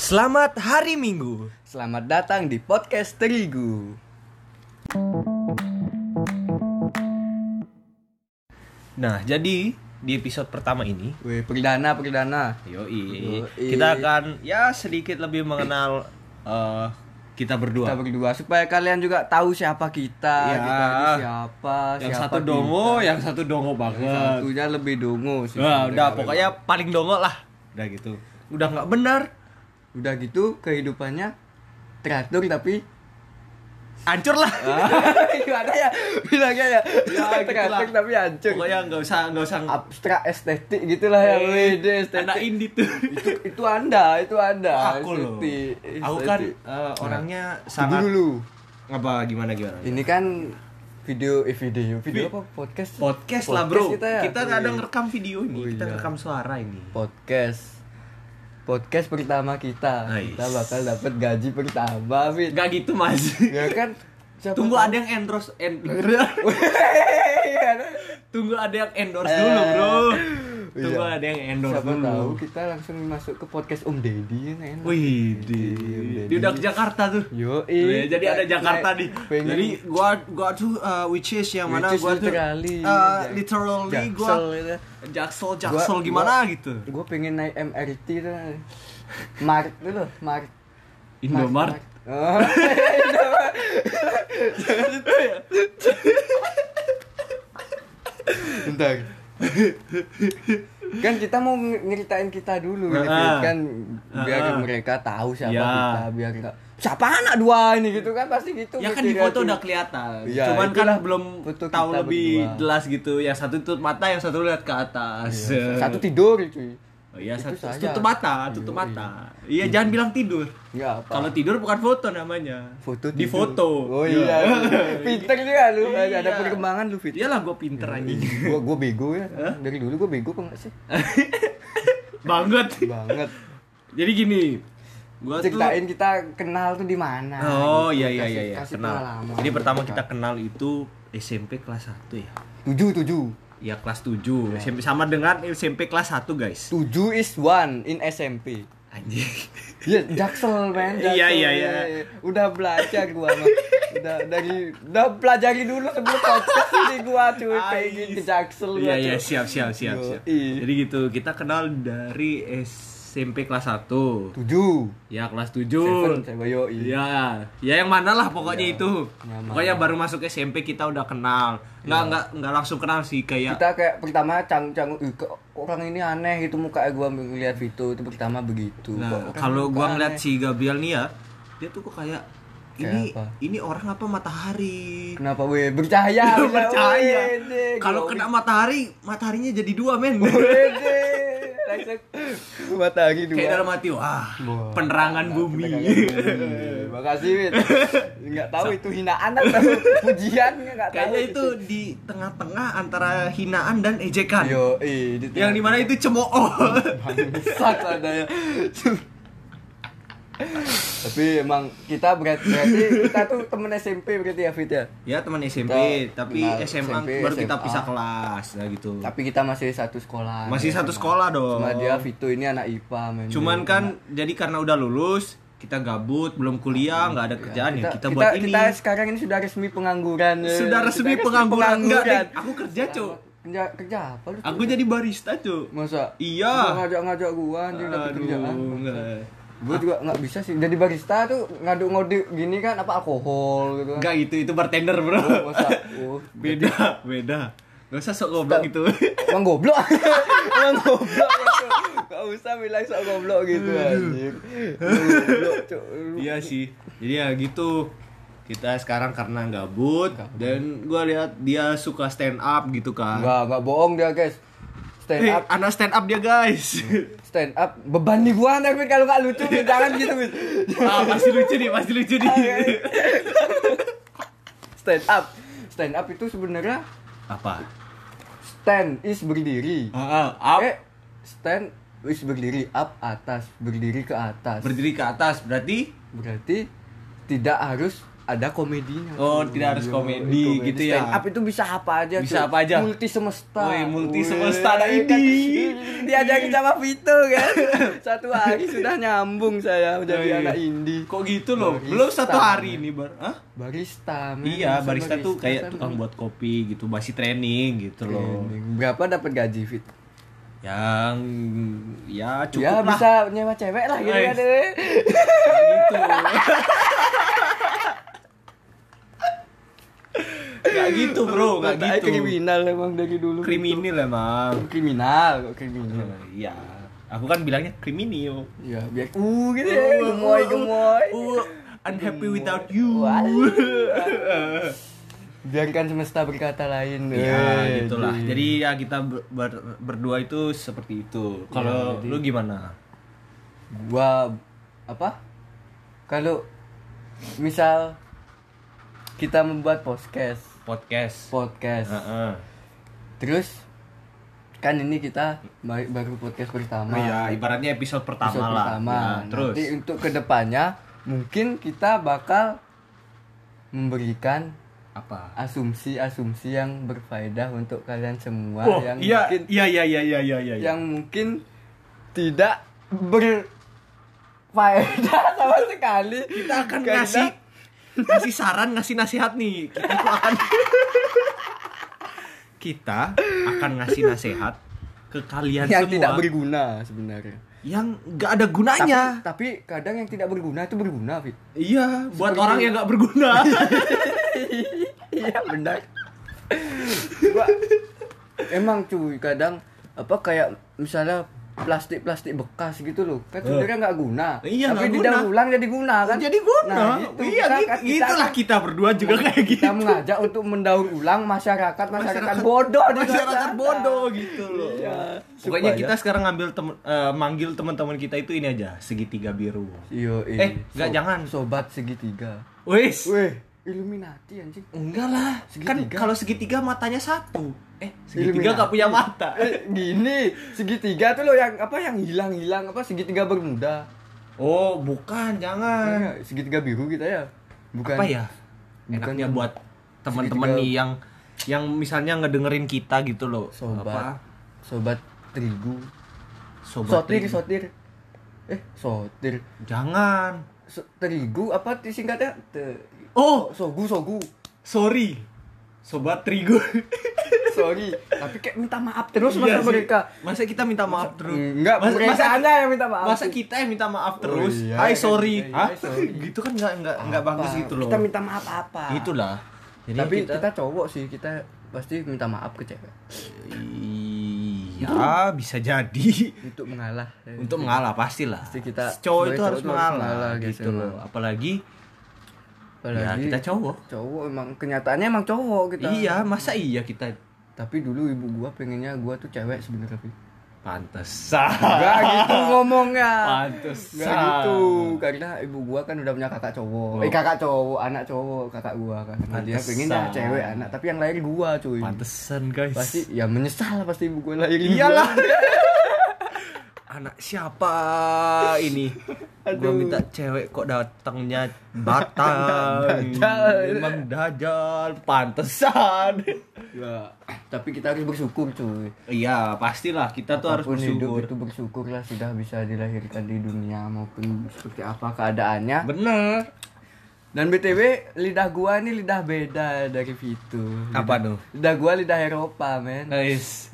Selamat hari Minggu. Selamat datang di podcast Terigu. Nah, jadi di episode pertama ini, Wih, perdana perdana. yoi, Yoi. kita akan ya sedikit lebih mengenal eh, kita berdua. Kita berdua supaya kalian juga tahu siapa kita, Ya. kita ini siapa, yang siapa satu kita. dongo, yang satu dongo banget. Satunya lebih dongo sih. Sebenarnya. udah pokoknya paling dongo lah. Udah gitu. Udah nggak benar, udah gitu kehidupannya teratur tapi hancur lah. gimana ya bilangnya ya, Ya, teratur gitulah. tapi hancur Pokoknya nggak usah nggak usah abstrak estetik gitulah ya Eh, Wede, estetik anak indie tuh. itu itu anda itu anda aku loh. Aku kan eh, orangnya Tunggu sangat dulu apa gimana gimana. ini kan video eh video video Vi- apa podcast Podcast, lah bro. kita ya Kita nggak ada Wih. ngerekam video ini, Oh, kita iya. ngerekam suara ini. podcast podcast pertama kita Ais. kita bakal dapat gaji pertama Fit Gak gitu mas. ya kan siapa Tunggu tahu- ada yang endorse, en- Iya, tunggu ada yang endorse Eh, dulu bro. Tunggu iya. ada yang endorse siapa dulu. tahu kita langsung masuk ke podcast Om Deddy kan enak Wih, Om Deddy. dia udah ke Jakarta tuh. Yo, Wih, jadi ada Jakarta nih. Pengen Jadi gua gua tuh uh, which is yang mana is gua tuh literally, uh, literally gua Jaksel gitu. Jaksel Gua- Jaksel gimana gua- gitu. gue pengen naik MRT tuh Mart tuh loh Mart Indomart. Oh, Bentar. kan kita mau ng- nyeritain kita dulu nih, Ah. Fit. kan biar Ah. mereka tahu siapa Ya. kita biar nggak siapa anak dua ini gitu kan pasti gitu Ya kan di foto udah kelihatan. Iya, Cuman kan belum foto tahu kita lebih berdua. jelas gitu. Yang satu tutup mata, yang satu lihat ke atas. Iya, satu tidur cuy Oh iya, satu tutup mata, tutup Iya, mata. Iya, jangan bilang tidur. nggak apa Kalau tidur bukan foto namanya. foto di tidur. foto. oh iya pinter juga lu Iya. ada perkembangan lu fit Iyalah gue pinter anjing. gua gua bego ya dari dulu gua bego kok sih Banget. banget Jadi gini, gua tuh ceritain kita kenal tuh di mana Oh gitu. iya iya iya, iya. kasih kenal. pengalaman. Jadi pertama kita kenal itu SMP kelas 1 ya. tujuh tujuh Ya kelas 7. SMP sama dengan SMP kelas 1, guys. tujuh is one in SMP Anjing. Iya, jaksel men. Iya, Jaksel, iya, iya. Udah belajar gua mah. Udah dari udah pelajari dulu sebelum podcast ini gua cuy pengen ke jaksel Iya iya siap siap siap siap. Jadi gitu, kita kenal dari SMP kelas 1. Tujuh. Ya kelas 7. Seven, saya bayo. Iya, ya yang mana lah pokoknya itu. Yang Pokoknya baru masuk SMP kita udah kenal. Nggak nggak nggak langsung kenal sih kayak Kita kayak pertama cang cang "Ih, kok orang ini aneh gitu muka gua ngeliat Vito itu pertama begitu. Nah, kalau gua ngeliat aneh. si Gabriel nih ya, dia tuh kok kayak ini apa? ini orang apa matahari? Kenapa weh bercahaya? Wede, Kalau kena matahari, mataharinya jadi dua men. Langsung matahari dua. Kayak dalam hati, wah, Wah, penerangan bumi. bumi. Makasih, Wit. Enggak tahu itu hinaan atau pujian enggak tahu. Kayaknya itu di tengah-tengah antara hinaan dan ejekan. Yo, eh, di Yang di mana itu cemooh. bangsat adanya. Tapi emang kita berarti, berarti kita tuh temen SMP berarti ya Fit ya. ya teman SMP, Kita tapi kenal SMA SMP, baru kita SMA. pisah kelas lah gitu. Tapi kita masih satu sekolah. Masih ya. satu sekolah dong. Cuma dia Vito ini anak IPA men. Cuman kan jadi karena udah lulus, kita gabut, belum kuliah, nggak ada kerjaan ya kita, buat ini. Kita sekarang ini sudah resmi pengangguran. ya. Sudah resmi Kita pengangguran. Enggak, Dek. Aku kerja, Cuk. Kerja kerja apa lu? Aku jadi barista, Cuk. Masa? Iya. Gua ngajak-ngajak gua anjing dapat kerjaan. enggak. Gua juga nggak bisa sih. Jadi barista tuh ngaduk-ngaduk gini kan apa alkohol gitu kan. Enggak gitu, itu bartender, Bro. Oh, masa? Oh. Beda, beda. Gak usah sok goblok gitu. Emang goblok. Emang goblok. gitu. Gak usah bilang sok goblok gitu Cuk. iya sih. Jadi ya gitu. Kita sekarang karena gabut dan gua lihat dia suka stand up gitu kan. Enggak, enggak bohong dia, guys. Stand up anak stand up dia, guys. stand up beban di gua tapi kalau nggak lucu Fit. jangan gitu ah, pasti lucu nih, pasti lucu nih. stand up stand up itu sebenarnya Apa? stand is berdiri Ah, ah, up. eh stand is berdiri up atas berdiri ke atas Berdiri ke atas berarti berarti tidak harus ada komedinya. Oh, tuh. tidak harus Iya, komedi gitu ya. Stand up itu bisa apa aja Bisa tuh. apa aja? Multi semesta. Woi, multi semesta ada kan ini. Diajakin sama Vito kan. Satu hari sudah nyambung saya menjadi Oh, iya. anak indie. Kok gitu loh? Barista. Belum satu hari ini, Bar. Hah? Barista. men. Iya, Masa barista tuh kayak kan tukang buat kopi gitu, masih training gitu loh. Berapa dapat gaji Fit? Yang ya cukup ya lah. bisa nyewa cewek lah gitu kan. eh. gitu. Gak gitu bro, gak gitu. kriminal emang dari dulu. Kriminal emang. Kriminal kriminal. Iya. Aku kan bilangnya kriminal. Iya, biar uh gitu ya, gemoy gemoy. Uh, unhappy without you. Biarkan semesta berkata lain. Ya Eh, gitulah. di- Jadi ya kita ber- ber- berdua itu seperti itu. Kalau jadi- lu gimana? gua apa? Kalau misal kita membuat podcast, Podcast. podcast. Heeh. Terus kan ini kita ba- baru podcast pertama. Iya, ibaratnya episode pertama episode lah. pertama. Ya, terus. Nanti untuk ke depannya mungkin kita bakal memberikan apa? asumsi-asumsi yang berfaedah untuk kalian semua Oh, yang iya, mungkin iya, iya, iya, iya, iya, iya. yang mungkin tidak berfaedah sama sekali. kita akan ngasih ngasih saran, ngasih nasihat nih. Kita akan kita akan ngasih nasihat ke kalian yang semua tidak berguna sebenarnya. yang nggak ada gunanya. Tapi, tapi kadang yang tidak berguna itu berguna, Fit. iya, buat Seperti- orang yang nggak berguna. iya benar Gua, emang cuy kadang apa kayak misalnya plastik plastik bekas gitu loh kan sebenarnya nggak guna Iya, tapi didaur ulang jadi guna kan Jadi guna. nah, gitu. iya, Kita- gitu, kita- itulah kita berdua juga kayak gitu. kita mengajak untuk mendaur ulang masyarakat masyarakat, bodoh masyarakat bodoh gitu loh. Iya. Pokoknya kita sekarang ngambil temen, eh, manggil teman-teman kita itu ini aja segitiga biru. Iyo, Eh, nggak, jangan. sobat segitiga Wes. weh Illuminati anjing Enggak lah. Kan Segitiga. kalau segitiga matanya satu. Eh, segitiga Illuminati. gak punya mata. eh, gini segitiga tuh loh yang apa yang hilang hilang apa segitiga bermuda Oh, bukan, jangan. Eh, segitiga biru kita ya bukan Apa ya? bukan Enaknya buat teman-teman nih yang yang misalnya ngedengerin kita gitu loh. sobat Apa? sobat terigu Sobat sotir terigu. sotir eh sotir Jangan. So- terigu apa singkatnya Te- Oh, sogu sogu sorry. Sobat terigu. sorry tapi kayak minta maaf terus Iya masa sih. mereka Masa kita minta maaf terus? Enggak, masa, masa, aja yang minta maaf. masa kita yang minta maaf terus? iya, Ay, kan sorry. kita, Hah? iya, sorry. gitu kan nggak nggak nggak Apa? bagus gitu loh. kita minta maaf apa Itulah. Jadi tapi kita, kita... cowok sih kita pasti minta maaf ke cewek iya bisa jadi untuk mengalah untuk mengalah pastilah. Pasti kita- cowok itu harus cowok mengalah, mengalah, gitu loh. Apalagi, ya Apalagi kita cowok. cowok emang kenyataannya emang cowok kita Iya, masa iya kita tapi dulu ibu gua pengennya gua tuh cewek sebenarnya. Pantesan. Enggak gitu ngomongnya. Pantesan. Enggak gitu. Karena ibu gua kan udah punya kakak cowok. Oh. Eh kakak cowok, anak cowok kakak gua kan. Nah, dia Pantesan. pengennya cewek anak, tapi yang lahir gua cuy. Pantesan, guys. Pasti ya menyesal pasti ibu gua lahirin Iyalah. gua. Anak siapa ini? Gua Aduh. minta cewek kok datangnya batang. Dajjal. Emang dajal, pantesan. Ya, tapi kita harus bersyukur cuy. Iya, pastilah kita tuh harus Apa pun hidup bersyukur. itu bersyukurlah sudah bisa dilahirkan di dunia maupun seperti apa keadaannya. Bener. Dan BTW lidah gua ini lidah beda dari Vito. Apa tuh? Lidah gua lidah Eropa, men. Guys.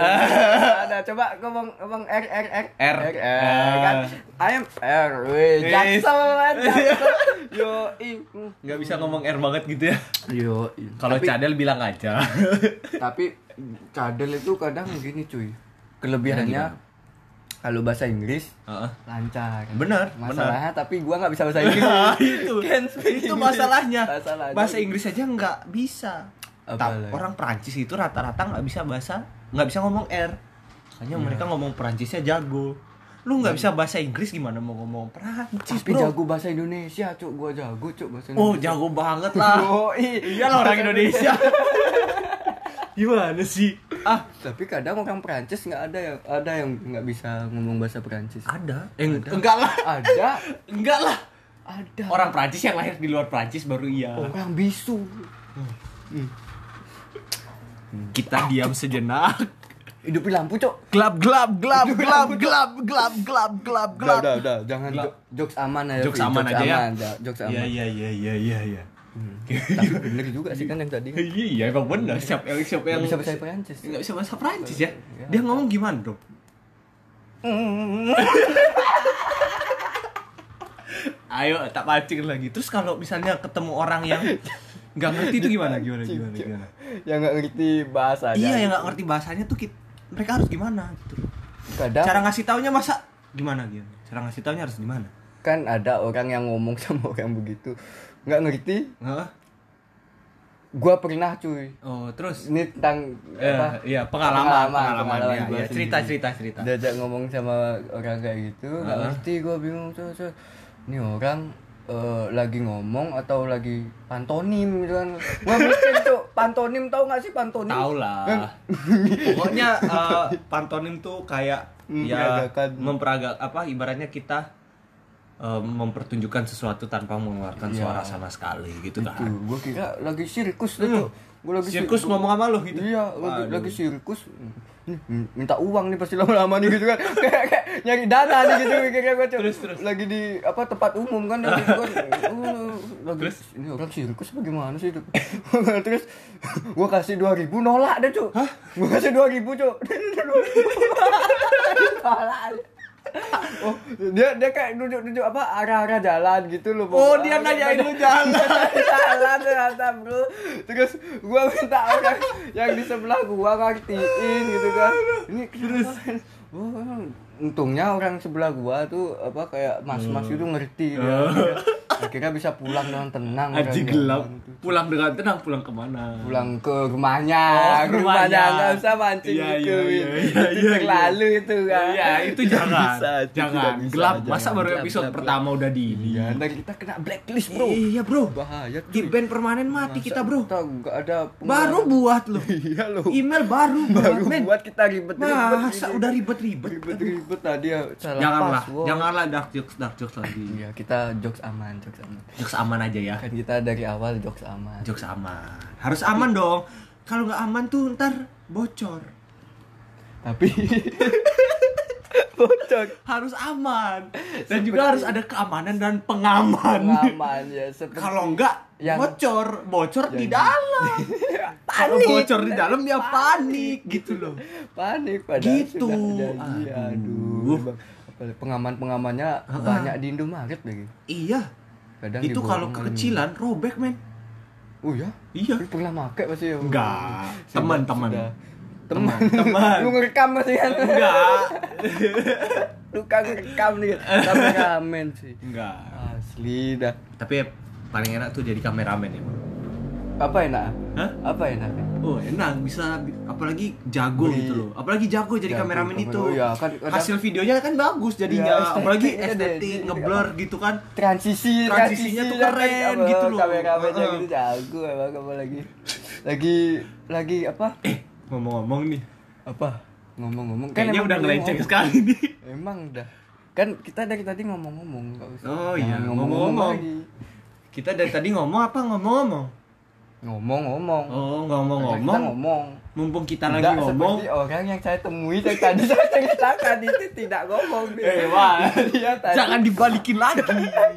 Ada coba ngomong ngomong R R R R. R, R kan. I am R. Weh, Yes. Jackson, Jackson. Yo, i. Nggak bisa ngomong R banget gitu ya. Yo. Kalau cadel bilang aja. tapi cadel itu kadang gini cuy. Kelebihannya kalau bahasa Inggris Heeh. lancar. Bener, Masalahnya tapi gua nggak bisa bahasa Inggris. Itu itu masalahnya. Masalahnya. Bahasa Inggris aja nggak bisa. Apa Ta- lagi? orang Prancis itu rata-rata nggak bisa bahasa nggak bisa ngomong R. Makanya Iya. mereka ngomong Prancisnya jago. Lu nggak bisa bahasa Inggris gimana mau ngomong Prancis, Tapi bro? jago bahasa Indonesia, cuk. Gua jago, cuk, bahasa Oh, Indonesia. jago banget lah. Oh, Iya lah orang Indonesia. Gimana sih? Ah, Tapi kadang orang Prancis nggak ada yang ada yang nggak bisa ngomong bahasa Prancis. ada. Eh, enggak lah. Ada, Enggak lah. ada Orang Prancis yang lahir di luar Prancis baru iya. orang bisu Kita diam sejenak. hidup di lampu cok Gelap gelap gelap gelap gelap gelap gelap gelap udah udah udah jangan Gelap. jo- jokes aman aja Jokes aman aja ya. jokes aman Iya iya iya iya iya iya. tapi bener juga sih kan yang tadi Iya iya emang benar siapa yang siapa yang bisa bahasa Perancis nggak bisa bahasa Prancis ya. Dia ngomong gimana dong? Ayo tak pancing lagi. Terus kalau misalnya ketemu orang yang nggak ngerti itu gimana gimana gimana gimana? yang nggak ngerti bahasa Iya yang nggak ngerti bahasanya tuh kit- mereka harus gimana gitu. kadang Cara ngasih taunya masa gimana gitu? Cara ngasih taunya harus gimana? kan ada orang yang ngomong sama orang begitu nggak ngerti Hah? gua pernah cuy Oh terus? ini tentang Eh, apa iya pengalaman pengalaman, pengalaman ya, gua ya. sendiri. cerita cerita cerita. diajak ngomong sama orang kayak gitu nggak Heeh. ngerti gua bingung tuh tuh. ini orang eh, lagi ngomong atau lagi pantonim gitu kan gua mikir tuh pantonim tau nggak sih pantonim Tahu lah. Pokoknya eh, pantonim tuh kayak ya memperagak apa ibaratnya kita eh, mempertunjukkan sesuatu tanpa mengeluarkan Iya. suara sama sekali gitu kan. gua kira lagi sirkus tuh tuh. Gua lagi Sirkus ngomong sama lu gitu. Iya, lagi, lagi sirkus. Minta uang nih pasti lama-lama nih gitu kan. kayak, kayak nyari dana nih gitu mikirnya gua Cok. Terus, terus. Lagi di apa tempat umum kan lagi oh, lagi Terus? ini orang sirkus apa gimana sih itu. terus gua kasih 2000 nolak deh. Hah? Gua kasih 2000, Cuk. nolak. Oh, dia dia kayak nunjuk-nunjuk apa arah-arah jalan gitu loh. Oh, dia nanyain lu jalan. jalan ternyata bro. Terus gua minta orang yang di sebelah gua ngertiin gitu kan. Ini terus? Oh, untungnya orang sebelah gua tuh apa kayak mas-mas Hmm. itu ngerti dia akhirnya bisa pulang dengan tenang Aji gelap. Pulang dengan tenang pulang ke mana? pulang ke rumahnya Oh, ke rumahnya nggak usah mancing Iya, itu iya, Win. iya, iya, itu iya, terlalu itu kan Iya, itu jangan. bisa, jangan. bisa, gelap. jangan. Masa baru episode gelap, pertama udah di ini? Iya, ntar kita kena blacklist bro Iya, Bro. bahaya Di band permanen mati Masa kita, Bro. kita nggak ada Baru buat loh. iya loh Email baru baru buat, buat kita ribet-ribet Masa gini. udah ribet-ribet. Ribet-ribet tadi ya salah Janganlah, password. janganlah dark jokes, dark jokes lagi. iya kita jokes aman jokes aman Jokes aman aja ya. kan kita dari awal jokes aman Jokes aman. Harus aman dong. Kalau nggak aman tuh ntar bocor. tapi bocor Harus aman. Dan juga harus ada keamanan dan pengaman. aman ya seperti Kalau enggak yang- bocor, bocor di Yang- dalam. Kalau Panik. bocor di dalam dia panik gitu loh. panik padahal Gitu. sudah janji Aduh. aduh pengaman pengamannya banyak di Indomaret lagi Iya. kadang Itu kalau kekecilan robek, men. oh ya Iya. Lu pernah make pasti ya Enggak. Teman-teman. Teman, teman. Lu ngerekam pasti kan? Enggak. lu kagak ngerekam nih. Kameramen sih. Enggak. asli dah. Tapi paling enak tuh jadi kameramen ya. apa enak? Hah? apa enak? Oh enak. Bisa apalagi jago Beli- gitu loh. Apalagi jago jadi Jago, kameramen kamera- itu. Oh iya, kan kadang- hasil videonya kan bagus jadinya. Estetik, apalagi estetik ngeblur gitu kan. Transisi Transisinya tuh kan, keren apa, gitu loh. kameramennya Heeh. gitu jago emang apa lagi? Lagi lagi apa? Eh ngomong-ngomong nih. Apa? Ngomong-ngomong kayaknya emang udah dari ngelenceng sekali nih. Emang udah. Kan kita dari tadi ngomong-ngomong nggak usah. Oh iya, ngomong-ngomong lagi. Kita dari tadi ngomong apa? Ngomong-ngomong. Ngomong-ngomong. Oh kita ngomong-ngomong ngomong. Mumpung kita lagi Tidak ngomong. seperti orang yang saya temui yang tadi. Saya ceritakan itu tidak ngomong eh dia. wah. Dia tadi. Jangan dibalikin lagi.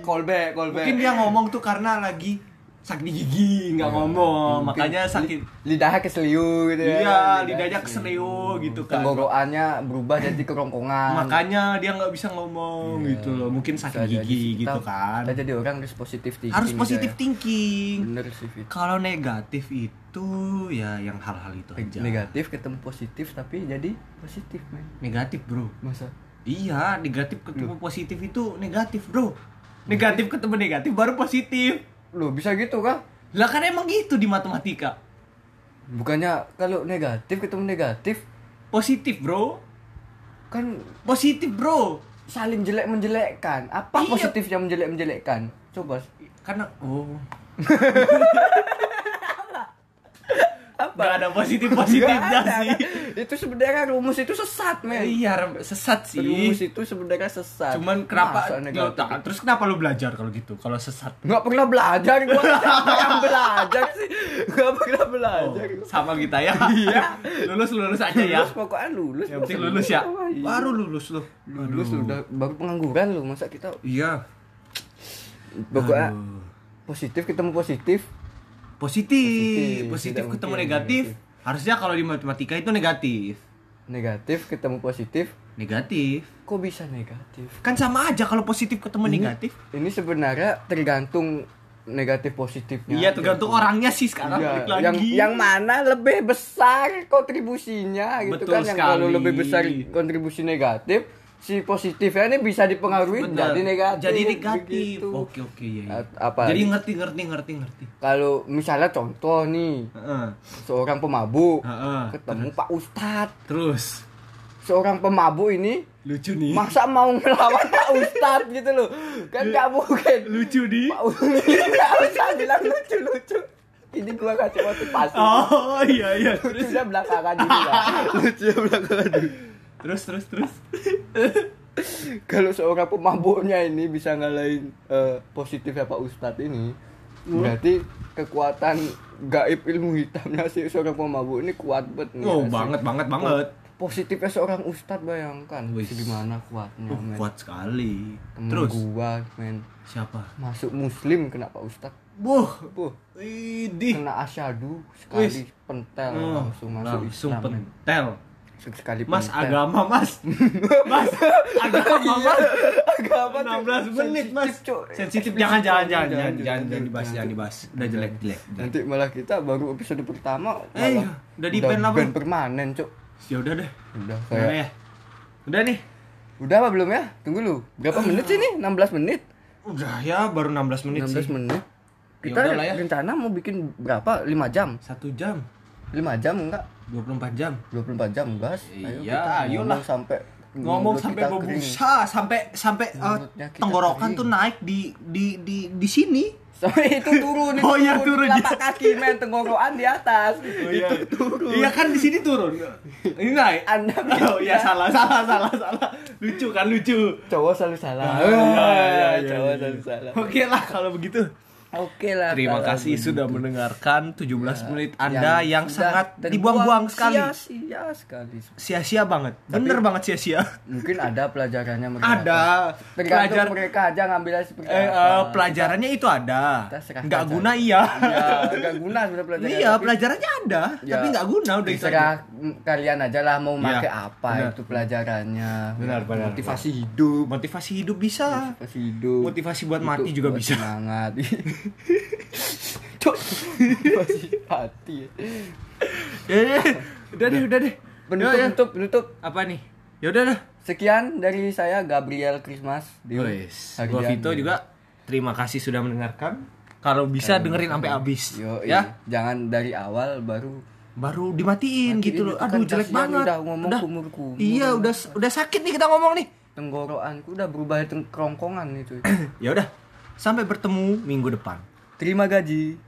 Callback, callback. mungkin dia ngomong tuh karena lagi sakit gigi nggak ngomong Mungkin makanya sakit li- lidahnya keseliu gitu ya. iya lidahnya keselio gitu kan Tenggorokannya berubah jadi kerongkongan. makanya dia nggak bisa ngomong Iya. gitu loh mungkin Bisa sakit jadi. gigi gitu Kita- kan Kita jadi orang harus positif thinking. harus gitu positif ya. thinking Bener sih kalau negatif itu ya yang hal-hal itu aja Negatif ketemu positif tapi jadi positif men. negatif bro Masa? iya negatif ketemu positif itu negatif bro negatif ketemu negatif baru positif Loh bisa gitu kah? lah kan emang gitu di matematika Bukannya kalau negatif ketemu negatif positif bro kan positif bro saling jelek menjelekkan. Apa Iya. positif yang menjelek menjelekkan? Coba. karena oh apa Gak ada positif-positifnya Nggak ada, sih. kan? itu sebenarnya rumus itu sesat men Iya, sesat rumus sih. itu sebenarnya sesat Cuman kenapa negatif? tak- terus kenapa lu belajar kalau gitu? Kalau sesat. nggak pernah belajar gua yang belajar sih nggak pernah Oh, belajar sama kita ya. Iya. lulus lulus aja ya. lulus pokoknya lulus Yang penting lulus ya. Oh. Baru lulus lu. lulus udah baru pengangguran lu masa kita Iya. pokoknya Aduh. positif ketemu positif Positif, Positif, positif ketemu mungkin negatif. negatif. Harusnya kalau di matematika itu negatif. negatif ketemu positif Negatif. kok bisa negatif Kan sama aja kalau positif ketemu negatif. ini sebenarnya tergantung negatif positifnya Iya, tergantung orangnya sih sekarang Iya, lagi. yang yang mana lebih besar kontribusinya gitu Betul kan yang kalau sekali. lebih besar kontribusi negatif si positifnya ini bisa dipengaruhi Benar. jadi negatif Jadi negatif. begitu. Oke, oke iya. iya. A- apa Jadi ngerti ngerti ngerti ngerti. kalau misalnya contoh nih Heeh. seorang pemabuk Heeh. ketemu Pak Ustadz Terus seorang pemabuk ini lucu nih. masa mau melawan Pak Ustadz gitu loh kan nggak mungkin lucu nih. Pak Ustadz bilang lucu lucu ini gua kasih motivasi Oh, iya iya. lucunya belakangan lah lucunya belakangan dulu Terus terus terus. kalau seorang pemabuknya ini bisa ngalahin eh, positifnya Pak Ustadz ini berarti kekuatan gaib ilmu hitamnya si seorang pemabuk ini kuat banget nih, Oh, asli. banget banget banget. positifnya seorang Ustadz bayangkan Wih. gimana kuatnya Oh, men kuat sekali. Temen Terus gua men siapa? masuk muslim kena Pak Ustadz Buh. Buh, Widih. kena asyadu sekali Wis. pentel Oh, langsung masuk langsung Islam men. Sekali Mas pentel. agama mas. Mas agama mas. agama tuh 16 menit mas. Sensitif, jangan jangan jangan jangan Jangan, jangan dibahas jangan. dibahas. Udah jelek jelek nanti malah kita baru episode pertama Eh, malah iya. Udah Bang. ban permanen cuk. Ya udah deh. Udah Udah ya. Udah nih. Udah apa belum ya? Tunggu lu. Berapa menit sih nih 16 menit? Udah ya baru 16 menit 16 sih. menit. Ya kita ya. rencana mau bikin berapa? 5 jam? Satu jam 5 jam enggak 24 jam 24 jam gas Iya, kita ayolah. sampai ngomong sampai berbusa sampai sampai kita tenggorokan kering. tuh naik di di di di sini sampai itu turun itu Oh, iya, turun, telapak iya. kaki men tenggorokan di atas itu turun Iya kan di sini turun. Ini naik. Anda Oh iya salah salah salah salah. Lucu kan lucu. cowok selalu salah Ah, iya, iya, iya, cowok iya. selalu salah Oke lah kalau begitu. Oke lah Terima kasih begitu. sudah mendengarkan 17 menit Anda yang, sudah sangat dibuang-buang sekali. sia-sia sekali Sia-sia banget. Bener banget sia-sia. mungkin ada pelajarannya mereka Ada. Pelajar mereka aja ngambilnya seperti eh, apa eh, pelajarannya itu ada. Kita serahkan Nggak saja. guna iya. ya nggak guna sebenarnya pelajaran Iya, tapi pelajarannya ada, Ya, tapi nggak guna udah itu terserah kalian aja lah mau Iya, pakai apa benar. itu pelajarannya Benar, benar, motivasi hidup Motivasi hidup bisa. motivasi hidup Motivasi buat mati juga buat bisa. semangat Cuk, motivasi hati Ya, ya, ya. udah deh, udah deh. penutup Ya, ya. penutup penutup Apa nih? Ya udah dah. sekian dari saya Gabriel Christmas gua Vito juga terima kasih sudah mendengarkan. Kalau bisa dengerin sampai habis. Yo, ya. jangan dari awal baru Baru dimatiin Matiin gitu loh. kan Aduh, jelek banget. udah ngomong kumur-kumur. Iya, udah udah sakit nih kita ngomong nih. tenggorokanku udah berubah teng- kerongkongan itu ya udah. Sampai bertemu minggu depan. terima gaji